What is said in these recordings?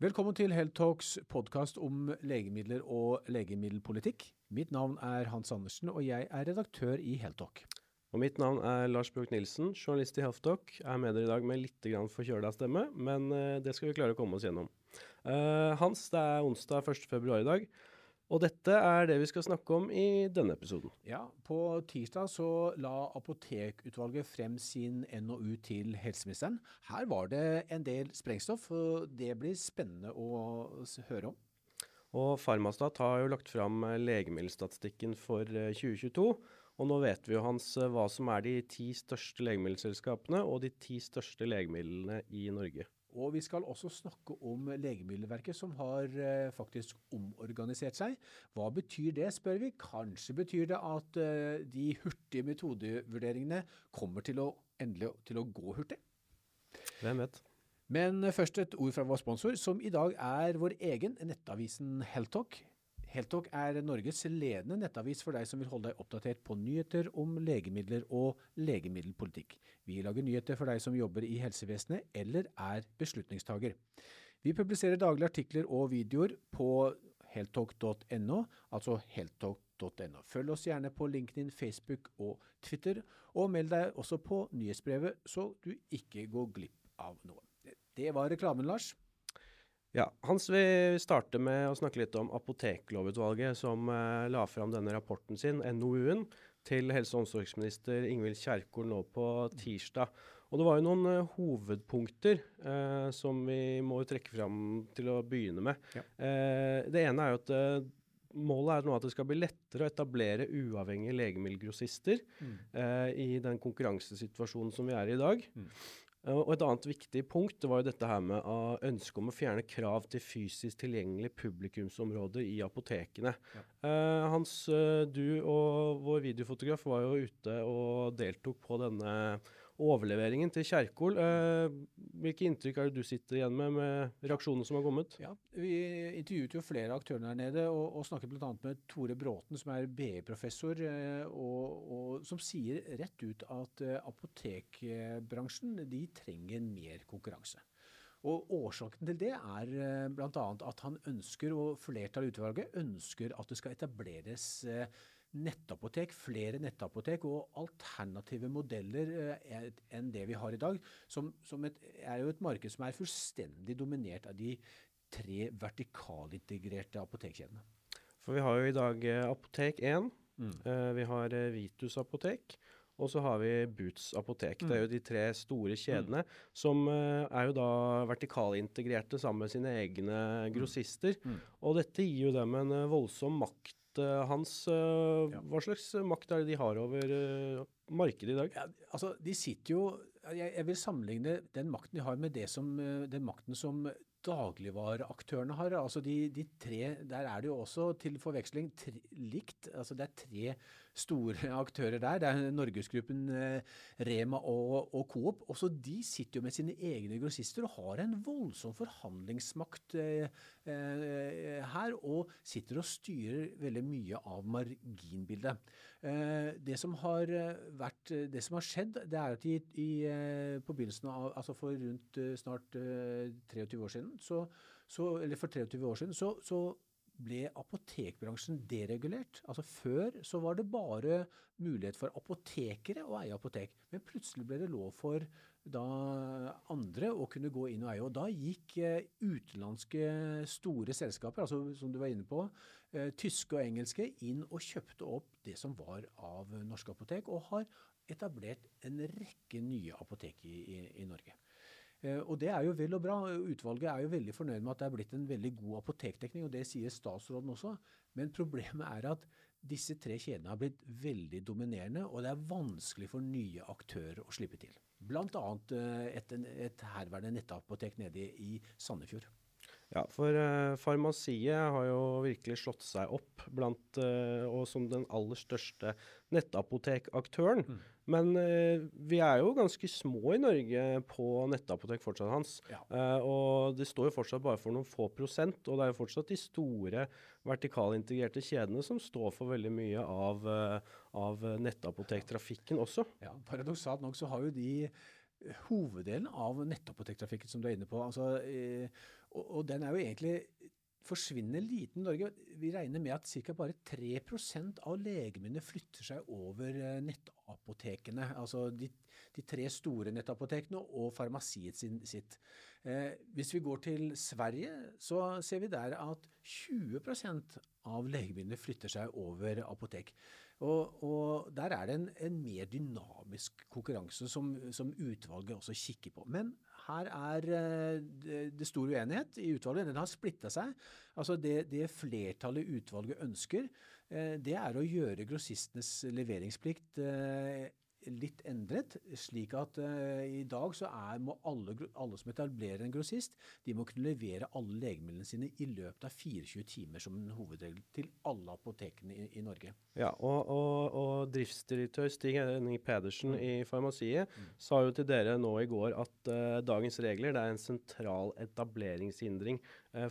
Velkommen til Heltalks podkast om legemidler og legemiddelpolitikk. Mitt navn er Hans Andersen, og jeg er redaktør i Heltalk. Og mitt navn er Lars Bjørk Nilsen, journalist i Heltalk. Jeg er med dere i dag med litt forkjøla stemme, men uh, det skal vi klare å komme oss gjennom. Uh, Hans, det er onsdag 1.2 i dag. Og dette er det vi skal snakke om i denne episoden. Ja, På tirsdag så la Apotekutvalget frem sin NOU til helseministeren. Her var det en del sprengstoff, og det blir spennende å høre om. Og Farmastat har jo lagt fram legemiddelstatistikken for 2022. Eh, og nå vet vi jo Hans hva som er de ti største legemiddelselskapene og de ti største legemidlene i Norge. Og vi skal også snakke om Legemiddelverket, som har eh, faktisk omorganisert seg. Hva betyr det, spør vi. Kanskje betyr det at eh, de hurtige metodevurderingene kommer til å endelig til å gå hurtig. Hvem vet. Men først et ord fra vår sponsor, som i dag er vår egen nettavisen Heltalk. Heltalk er Norges ledende nettavis for deg som vil holde deg oppdatert på nyheter om legemidler og legemiddelpolitikk. Vi lager nyheter for deg som jobber i helsevesenet eller er beslutningstager. Vi publiserer daglig artikler og videoer på heltalk.no, altså heltalk.no. Følg oss gjerne på LinkedIn, Facebook og Twitter, og meld deg også på nyhetsbrevet, så du ikke går glipp av noe. Det var reklamen, Lars. Ja, Hans vil starte med å snakke litt om Apoteklovutvalget, som eh, la fram denne rapporten sin, NOU-en, til helse- og omsorgsminister Ingvild Kjerkol nå på tirsdag. Og Det var jo noen uh, hovedpunkter uh, som vi må trekke fram til å begynne med. Ja. Uh, det ene er jo at Målet er nå at det skal bli lettere å etablere uavhengige legemiddelgrossister mm. i den konkurransesituasjonen som vi er i i dag. Mm. Eh, og Et annet viktig punkt var jo dette her med ønsket om å fjerne krav til fysisk tilgjengelige publikumsområder i apotekene. Ja. Uh, Hans, uh, du og vår videofotograf var jo ute og deltok på denne overleveringen til Kjerkol. Eh, hvilke inntrykk er det du sitter igjen med med reaksjonene som har kommet? Ja, Vi intervjuet jo flere av aktørene her nede, og, og snakket bl.a. med Tore Bråten, som er BI-professor, eh, og, og, som sier rett ut at eh, apotekbransjen de trenger mer konkurranse. Og Årsaken til det er bl.a. at han ønsker, og flertallet i utvalget ønsker at det skal etableres nettapotek, flere nettapotek og alternative modeller eh, enn det vi har i dag, som, som et, er jo et marked som er fullstendig dominert av de tre vertikalintegrerte apotekkjedene. For vi har jo i dag eh, Apotek 1, mm. eh, vi har Vitus apotek, og så har vi Boots apotek. Mm. Det er jo de tre store kjedene mm. som er jo da vertikalintegrerte sammen med sine egne mm. grossister. Mm. Og dette gir jo dem en voldsom makt hans, eh, ja. hva slags makt er det de har over eh, markedet i dag? Ja, altså, de sitter jo jeg, jeg, vil sammenligne den makten de har med som, den makten som dagligvareaktørene har. Altså de, de, tre, Der er det jo også til forveksling tre, likt. Altså det er tre store aktører der. Det er Norgesgruppen, eh, Rema og, og Coop. Også de sitter jo med sine egne grossister og har en voldsom forhandlingsmakt eh, eh, her. Og sitter og styrer veldig mye av marginbildet. Det, som har vært, det som har skjedd, det er at i, i, på begynnelsen av, altså for rundt snart 23 år siden, så, så, eller for 23 år siden, så, så ble apotekbransjen deregulert. Altså Før så var det bare mulighet for apotekere å eie apotek, men plutselig ble det lov for da andre å kunne gå inn og eie. Og da gikk eh, utenlandske store selskaper, altså som du var inne på, eh, tyske og engelske, inn og kjøpte opp det som var av norske apotek, og har etablert en rekke nye apotek i, i, i Norge. Eh, og det er jo vel og bra. Utvalget er jo veldig fornøyd med at det er blitt en veldig god apotekdekning, og det sier statsråden også. Men problemet er at disse tre kjedene har blitt veldig dominerende, og det er vanskelig for nye aktører å slippe til. Bl.a. Eh, et, et herværende nettapotek nede i Sandefjord. Ja, for uh, farmasiet har jo virkelig slått seg opp blant, uh, og som den aller største nettapotekaktøren. Mm. Men uh, vi er jo ganske små i Norge på nettapotek fortsatt, Hans. Ja. og det står jo fortsatt bare for noen få prosent. Og det er jo fortsatt de store vertikalintegrerte kjedene som står for veldig mye av, av nettapotektrafikken også. Ja, Paradoksalt nok så har jo de hoveddelen av nettapotektrafikken som du er inne på. Altså, Og, og den er jo egentlig forsvinnende liten Norge. Vi regner med at ca. bare 3% av legemidlene flytter seg over eh, nettapotekene. Altså de, de tre store nettapotekene og farmasiet sin, sitt. Eh, hvis vi går til Sverige, så ser vi der at 20% av legemidlene flytter seg over apotek. Og, og der er det en, en mer dynamisk konkurranse som, som, utvalget også kikker på. Men her er eh, det, stor uenighet i utvalget. Den har splitta seg. Altså det, det, flertallet utvalget ønsker, eh, det er å gjøre grossistenes leveringsplikt eh, litt endret, slik at uh, i dag så er, må alle, alle, som etablerer en grossist, de må kunne levere alle legemidlene sine i løpet av 24 timer som en hovedregel til alle apotekene i, i Norge. Ja, og, og, og, driftsdirektør Stig Henning Pedersen mm. i Farmasiet mm. sa jo til dere nå i går at uh, dagens regler det er en sentral etableringshindring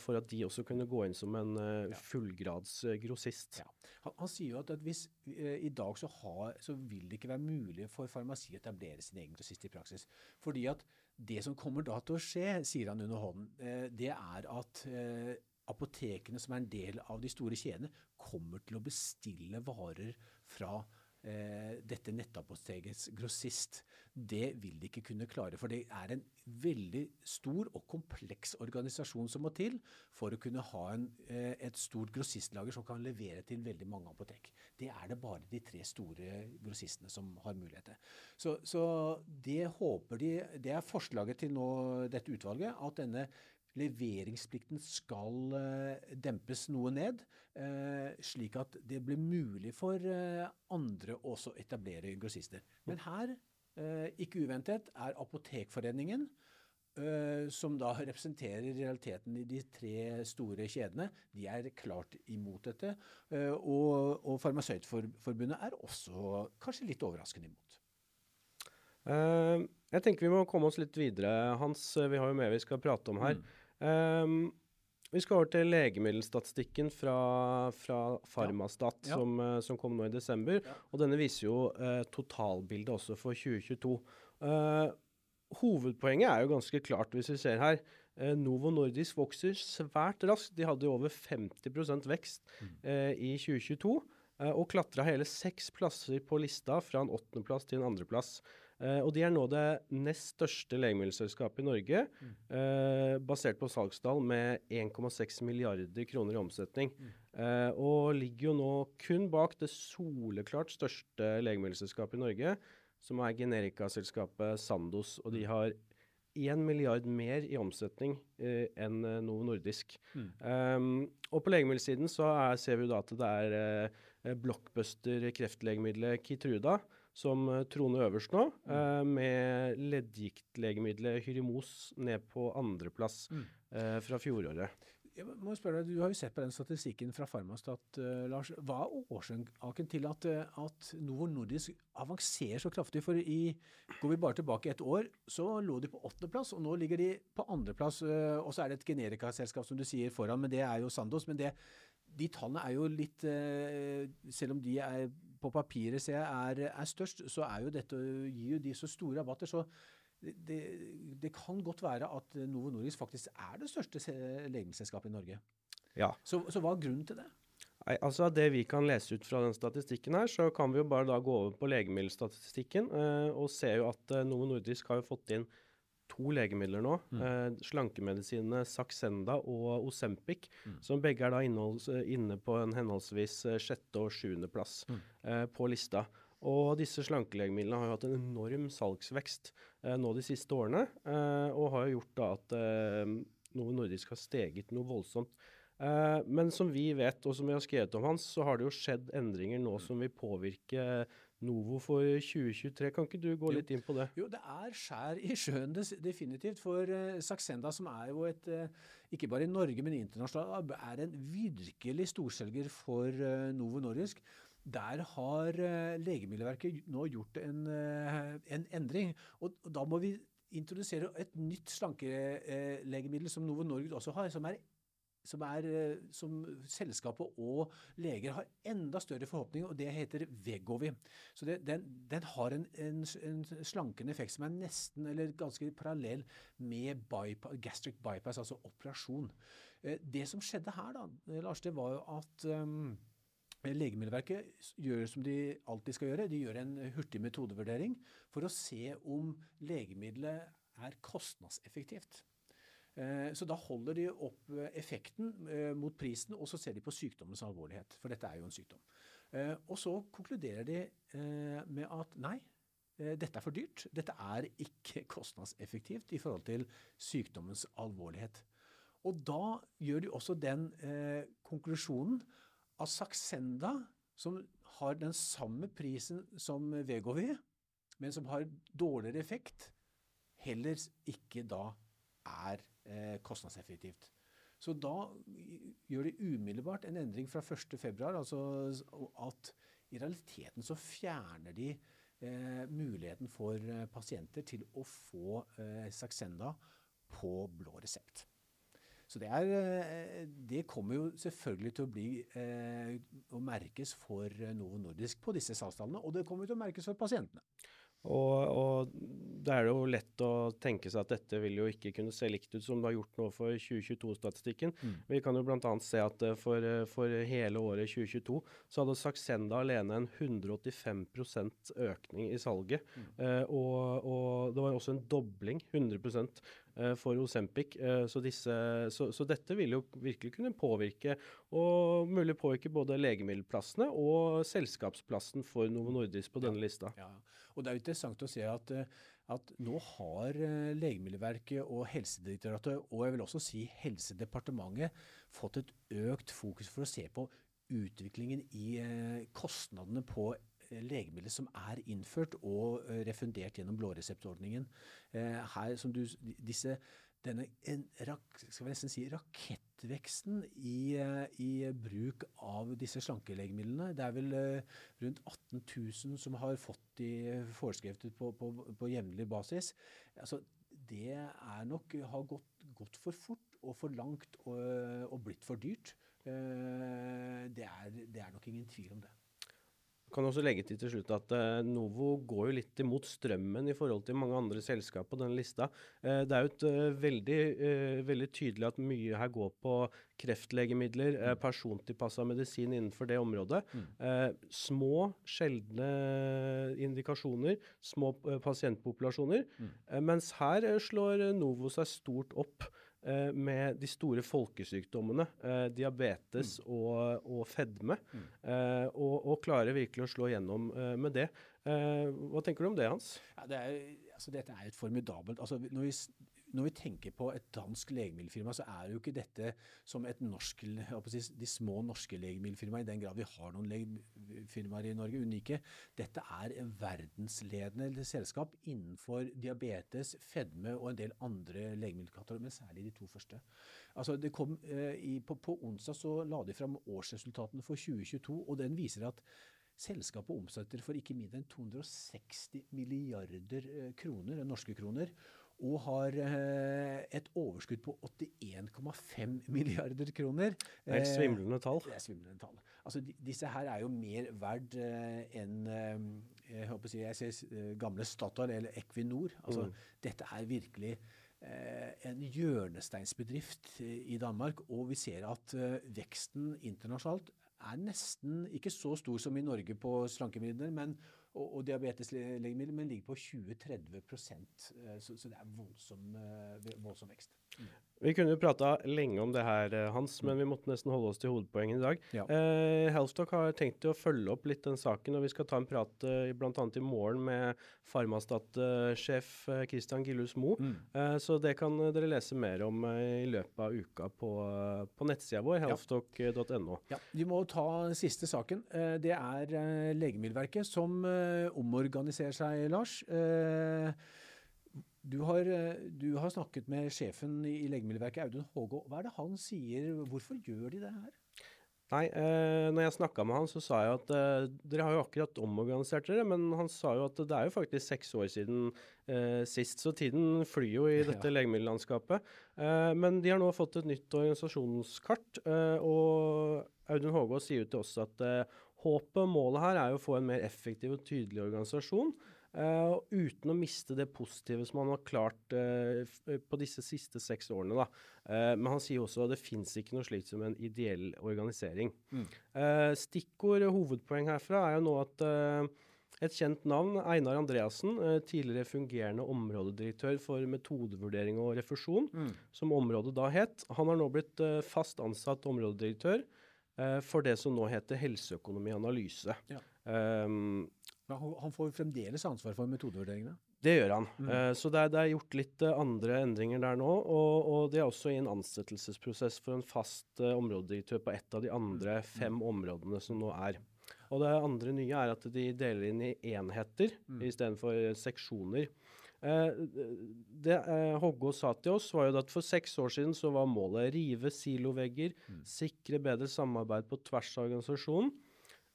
for at de også kunne gå inn som en fullgrads grossist. Ja. Han, han, sier jo at, at hvis i dag så, har, så vil det ikke være mulig for farmasi å etablere sin egen grossist i praksis. Fordi at det som kommer da til å skje, sier han under hånden, eh, det er at eh, apotekene som er en del av de store kjedene, kommer til å bestille varer fra eh, dette nettapotekets grossist. Det vil de ikke kunne klare. For det er en veldig stor og kompleks organisasjon som må til for å kunne ha en, eh, et stort grossistlager som kan levere til veldig mange apotek. Det er det bare de tre store grossistene som har mulighet til. Så, så det håper de Det er forslaget til nå, dette utvalget, at denne leveringsplikten skal uh, dempes noe ned, uh, slik at det blir mulig for uh, andre også å etablere grossister. Men her, ikke uventet, er Apotekforeningen, som da representerer realiteten i de tre store kjedene, de er klart imot dette. og, og Farmasøytforbundet er også kanskje litt overraskende imot. jeg tenker vi må komme oss litt videre. Hans, vi har jo mer vi skal prate om her. Mm. Um, vi skal over til legemiddelstatistikken fra, fra Farmastat, ja. Ja. Som, uh, som, kom nå i desember. Ja. Og denne viser jo uh, totalbildet også for 2022. Uh, eh, hovedpoenget er jo ganske klart, hvis vi ser her. Novo Nordisk vokser svært raskt. De hadde jo over 50 vekst mm. i 2022. og klatra hele seks plasser på lista, fra en åttendeplass til en andreplass. Uh, og de er nå det nest største legemiddelselskapet i Norge, mm. uh, basert på salgstall med 1,6 milliarder kroner i omsetning. Mm. Uh, og ligger jo nå kun bak det soleklart største legemiddelselskapet i Norge, som er generikaselskapet Sandos. Og de mm. har 1 milliard mer i omsetning enn noe Nordisk. Mm. Um, og på legemiddelsiden så er, ser vi jo da at det er blockbuster kreftlegemiddelet Kitruda som eh, troner øverst nå, mm. uh, med leddgiktlegemiddelet Hyrimos ned på andreplass mm. uh, fra fjoråret. Jeg må spørre deg, Du har jo sett på den statistikken fra Farmastat. Uh, Lars. Hva er årsaken til at, at Novo Nordisk avanserer så kraftig? For i, Går vi bare tilbake et år, så lå de på åttendeplass, og nå ligger de på andreplass. Uh, og så er det et generikaselskap som du sier foran, men det er jo Sandos. men det, de tallene er jo litt Selv om de er på papiret ser jeg er, er, størst, så er jo dette, å jo de så store rabatter. så det, det, kan godt være at Novo Nordisk faktisk er det største legemiddelselskapet i Norge. Ja. Så, så, hva er grunnen til det? Nei, altså Det vi kan lese ut fra den statistikken her, så kan vi jo bare da gå over på legemiddelstatistikken eh, og se jo at uh, Novo Nordisk har jo fått inn to legemidler nå. Mm. Eh, slankemedisinene Saxenda og Osempic, mm. som begge er da inne på en henholdsvis eh, sjette- og sjuendeplass mm. eh, på lista. Og disse slankelegemidlene har jo hatt en enorm salgsvekst eh, nå de siste årene, eh, og har jo gjort da at eh, noe nordisk har steget noe voldsomt. men som vi vet, og som vi har skrevet om hans, så har det jo skjedd endringer nå mm. som vil påvirke Novo for 2023. Kan ikke du gå litt inn på det? Jo, det er skjær i sjøen definitivt. For uh, Saxenda, som er jo et, uh, ikke bare i Norge, men internasjonalt, er en virkelig storselger for uh, Novo Nordisk. Der har Legemiddelverket nå gjort en, en endring. Og, da må vi introdusere et nytt slankelegemiddel som Novo Norge også har, som er som, er, eh, som selskapet og leger har enda større forhåpninger, og det heter Vegovi. Så det, den, den, har en, en, en, slankende effekt som er nesten eller ganske parallell med bypass, gastric bypass, altså operasjon. Eh, det som skjedde her, da, Lars, det var jo at um, Legemiddelverket gjør som de alltid skal gjøre. De gjør en hurtig metodevurdering for å se om legemiddelet er kostnadseffektivt. Eh, så da holder de opp eh, effekten eh, mot prisen, og så ser de på sykdommens alvorlighet. For dette er jo en sykdom. Og så konkluderer de med at nei, dette er for dyrt. Dette er ikke kostnadseffektivt i forhold til sykdommens alvorlighet. Og da gjør de også den konklusjonen at Saxenda, som har den samme prisen som Vegovi, men som har dårligere effekt, heller ikke da er eh, kostnadseffektivt. Så da gjør de umiddelbart en endring fra 1.2, altså at i realiteten så fjerner de eh, muligheten for eh, pasienter til å få eh, Saxenda på blå resept. Så det, er, eh, det, kommer jo selvfølgelig til å bli eh, å merkes for Novo Nordisk på disse salgstallene, og det kommer til å merkes for pasientene. Og, og da er det jo lett å tenke seg at dette vil jo ikke kunne se likt ut som det har gjort nå for 2022-statistikken. Mm. Vi kan jo bl.a. se at eh, for, eh, for, hele året 2022 så hadde Saxenda alene en 185% økning i salget. Mm. Eh, og, og, det var også en dobling, 100 Eh, for Osempic. Eh, så, så, så, dette vil jo virkelig kunne påvirke, og mulig påvirke både legemiddelplassene og selskapsplassen for Novo Nordisk på denne lista. Ja, og Det er jo interessant å se at, eh, at nå har Legemiddelverket og Helsedirektoratet, og jeg vil også si Helsedepartementet, fått et økt fokus for å se på utviklingen i kostnadene på legemidler som er innført og eh, refundert gjennom blåreseptordningen. Eh, her, som du, disse, denne en, skal vi nesten si, rakettveksten i, eh, i, bruk av disse slankelegemidlene. Det er vel rundt 18 000 som har fått de foreskrevet på, på, på jevnlig basis. Altså, det er nok har gått, gått, for fort og for langt og, og blitt for dyrt. Det er, det er nok ingen tvil om det kan også legge til til slutt at uh, Novo går jo litt imot strømmen i forhold til mange andre selskap på denne lista. Uh, det er jo et, uh, veldig, veldig, tydelig at mye her går på kreftlegemidler, uh, persontilpassa medisin innenfor det området. Mm. små, sjeldne indikasjoner, små pasientpopulasjoner. Mm. mens her slår Novo seg stort opp. Eh, med de store folkesykdommene, eh, diabetes mm. og, og, fedme, mm. eh, og, og, klarer virkelig å slå gjennom med det. Eh, hva tenker du om det, Hans? Ja, det er, altså, dette er et formidabelt altså, når, vi, når vi tenker på et dansk legemiddelfirma, så er jo ikke dette som et norsk, de små norske legemiddelfirmaene, i den grad vi har noen legemiddelfirmaer i Norge, unike. Dette er verdensledende selskap innenfor diabetes, fedme og en del andre legemiddelkategorier, men særlig de to første. Altså kom, eh, i, på, på, onsdag så la de fram årsresultatene for 2022, og den viser at Selskapet omsetter for ikke mindre enn 260 milliarder eh, kroner, norske kroner og har eh, et overskudd på 81,5 milliarder kroner. Det er et svimlende tall. Det er svimlende tall. Altså, disse her er jo mer verdt eh, enn jeg håper å si, jeg ser gamle Statoil eller Equinor. Altså, mm. Dette er virkelig en hjørnesteinsbedrift i Danmark, og vi ser at veksten internasjonalt er nesten ikke så stor som i Norge på slankemidler, og, og diabeteslegemidler, men ligger på 20-30 eh, så, så det er voldsom, eh, voldsom vekst. Vi kunne jo prata lenge om det her, eh, Hans, men vi måtte nesten holde oss til hovedpoenget i dag. Ja. Eh, Healthtalk har tenkt å følge opp litt den saken, og vi skal ta en prat eh, bl.a. i morgen med Farmastat-sjef eh, Christian Gillhus Moe. Mm. Eh, så det kan dere lese mer om eh, i løpet av uka på, på nettsida vår, healthtalk.no. Ja. Vi må ta siste saken. det er Legemiddelverket som omorganiserer seg, Lars. Eh, du har, eh, du har, snakket med sjefen i Legemiddelverket, Audun Hågå. Hva er det han sier? Hvorfor gjør de det her? Nei, eh, når jeg snakka med han, så sa jeg at eh, dere har jo akkurat omorganisert dere, men han sa jo at det er jo faktisk seks år siden eh, sist, så tiden flyr jo i dette ja. legemiddellandskapet. Eh, men de har nå fått et nytt organisasjonskart, eh, og Audun Hågå sier jo til oss at eh, håpet og målet her er jo å få en mer effektiv og tydelig organisasjon. Uh, uten å miste det positive som han har klart uh, på disse siste seks årene. Da. Uh, men han sier også at det fins ikke noe slikt som en ideell organisering. Mm. stikkord hovedpoeng herfra er jo nå at et kjent navn, Einar Andreassen, tidligere fungerende områdedirektør for metodevurdering og refusjon, mm. som området da het, han har nå blitt fast ansatt områdedirektør for det som nå heter helseøkonomi-analyse. Ja. Um, han får fremdeles ansvar for metodevurderingene? Det gjør han. Mm. Uh, så det er, det er, gjort litt uh, andre endringer der nå. Og, og, det er også i en ansettelsesprosess for en fast uh, områdedirektør på ett av de andre mm. fem områdene som nå er. Og det andre nye er at de deler inn i enheter mm. istedenfor seksjoner. det Hoggo sa til oss, var jo at for seks år siden så var målet rive silovegger, mm. sikre bedre samarbeid på tvers av organisasjonen.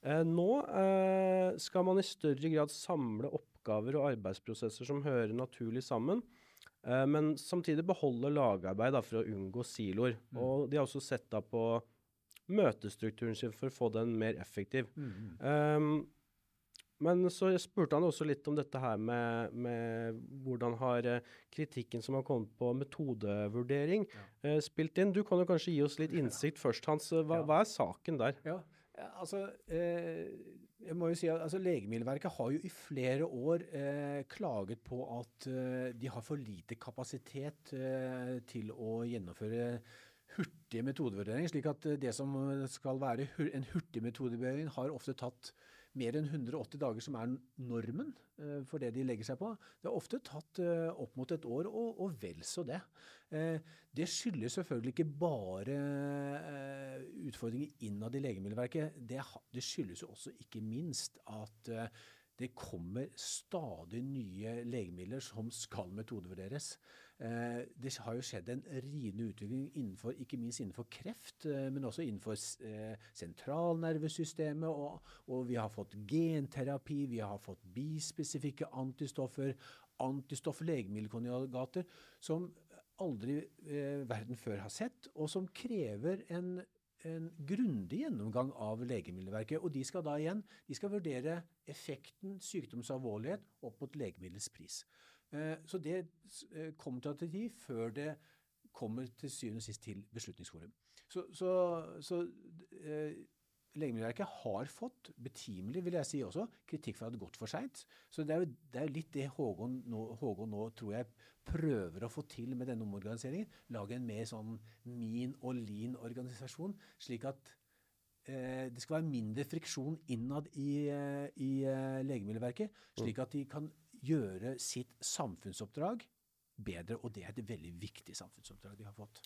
Eh, nå eh, skal man i større grad samle oppgaver og arbeidsprosesser som hører naturlig sammen, eh, men samtidig beholde lagarbeid for å unngå siloer. Mm. Og de har også sett da på møtestrukturen sin for å få den mer effektiv. Mm. Um, men så spurte han også litt om dette her med, med hvordan har kritikken som har kommet på metodevurdering, ja. spilt inn. Du kan jo kanskje gi oss litt innsikt først, Hans. Hva, ja. hva er saken der? Ja, Altså, eh, jeg må jo si at altså, Legemiddelverket har jo i flere år eh, klaget på at eh, de har for lite kapasitet eh, til å gjennomføre hurtige metodevurderinger. Slik at det som skal være en hurtig metodevurdering, har ofte tatt mer enn 180 dager, som er normen eh, for det de legger seg på. Det har ofte tatt eh, opp mot et år, og, og vel så det. Eh, det skyldes selvfølgelig ikke bare utfordringer innad i Legemiddelverket. Det, det skyldes jo også ikke minst at det kommer stadig nye legemidler som skal metodevurderes. Eh, det har jo skjedd en rivende utvikling innenfor, ikke minst innenfor kreft, eh, men også innenfor eh, sentralnervesystemet. Og, og, vi har fått genterapi, vi har fått bispesifikke antistoffer, antistoff-legemiddelkonjugater, som aldri verden før har sett, og som krever en en grundig gjennomgang av Legemiddelverket. Og de skal da igjen de skal vurdere effekten, sykdomsalvorlighet, opp mot legemiddelets pris. Eh, så det eh, kommer til tid før det kommer til syvende og sist til Beslutningsforum. Så, så, så eh, Legemiddelverket har fått, betimelig vil jeg si også, kritikk for at det har gått for seint. Så det er, jo, det er litt det Hågon nå, Hågon nå, tror jeg prøver å få til med denne omorganiseringen. Lage en mer sånn min og lean organisasjon, slik at det skal være mindre friksjon innad i, eh, i eh, Legemiddelverket. Slik at de kan gjøre sitt samfunnsoppdrag bedre. Og det er et veldig viktig samfunnsoppdrag de har fått.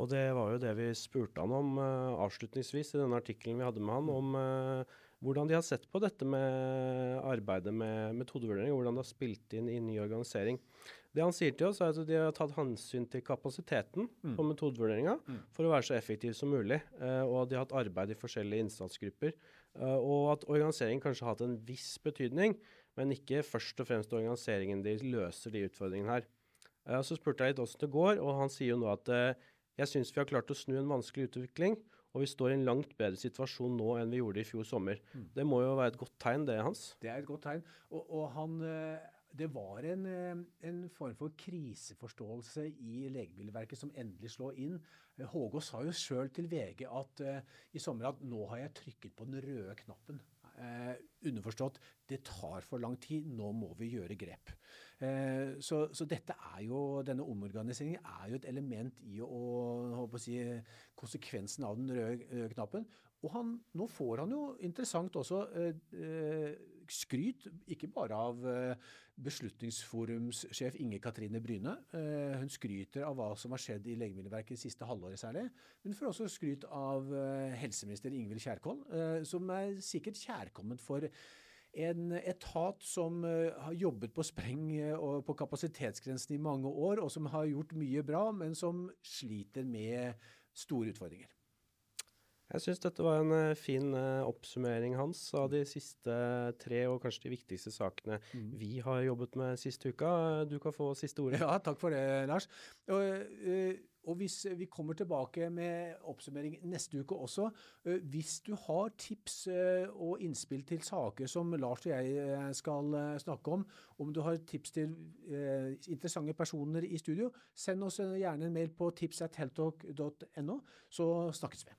Og det var jo det vi spurte han om avslutningsvis i denne artikkelen vi hadde med han, om hvordan de har sett på dette med arbeidet med metodevurdering, og hvordan det har spilt inn i ny organisering. Det han sier til oss, er at de har tatt hensyn til kapasiteten mm. på metodevurderinga mm. for å være så effektiv som mulig, og at de har hatt arbeid i forskjellige innsatsgrupper. og at organiseringen kanskje har hatt en viss betydning, men ikke først og fremst organiseringen de løser de utfordringene her. Uh, så spurte jeg litt åssen det går, og han sier jo nå at jeg syns vi har klart å snu en vanskelig utvikling, og vi står i en langt bedre situasjon nå enn vi gjorde i fjor sommer. Mm. Det må jo være et godt tegn, det, Hans? Det er et godt tegn. Og, og han, det var en, en, form for kriseforståelse i Legemiddelverket som endelig slår inn. Hågås sa jo sjøl til VG at uh, i sommer at nå har jeg trykket på den røde knappen. Uh, underforstått det tar for lang tid, nå må vi gjøre grep. Uh, så, så, dette er jo, denne omorganiseringen er jo et element i å, å si, konsekvensen av den røde, røde knappen. Og han, nå får han jo interessant også skryt, ikke bare av eh, Beslutningsforumssjef Inge Katrine Bryne. Eh, hun skryter av hva som har skjedd i Legemiddelverket siste halvåret særlig. Hun får også skryt av eh, helseminister Ingvild Kjerkol, som er sikkert kjærkomment for en etat som har jobbet på spreng og på kapasitetsgrensen i mange år, og som har gjort mye bra, men som sliter med store utfordringer. Jeg syns dette var en uh, fin uh, oppsummering hans av de siste tre, og kanskje de viktigste sakene mm. vi har jobbet med siste uka. Du kan få siste ordet. Ja, takk for det, Lars. Og, uh, og hvis vi kommer tilbake med oppsummering neste uke også, hvis du har tips og innspill til saker som Lars og jeg skal snakke om, om du har tips til interessante personer i studio, send oss gjerne en mail på tipsatheltalk.no, så snakkes vi.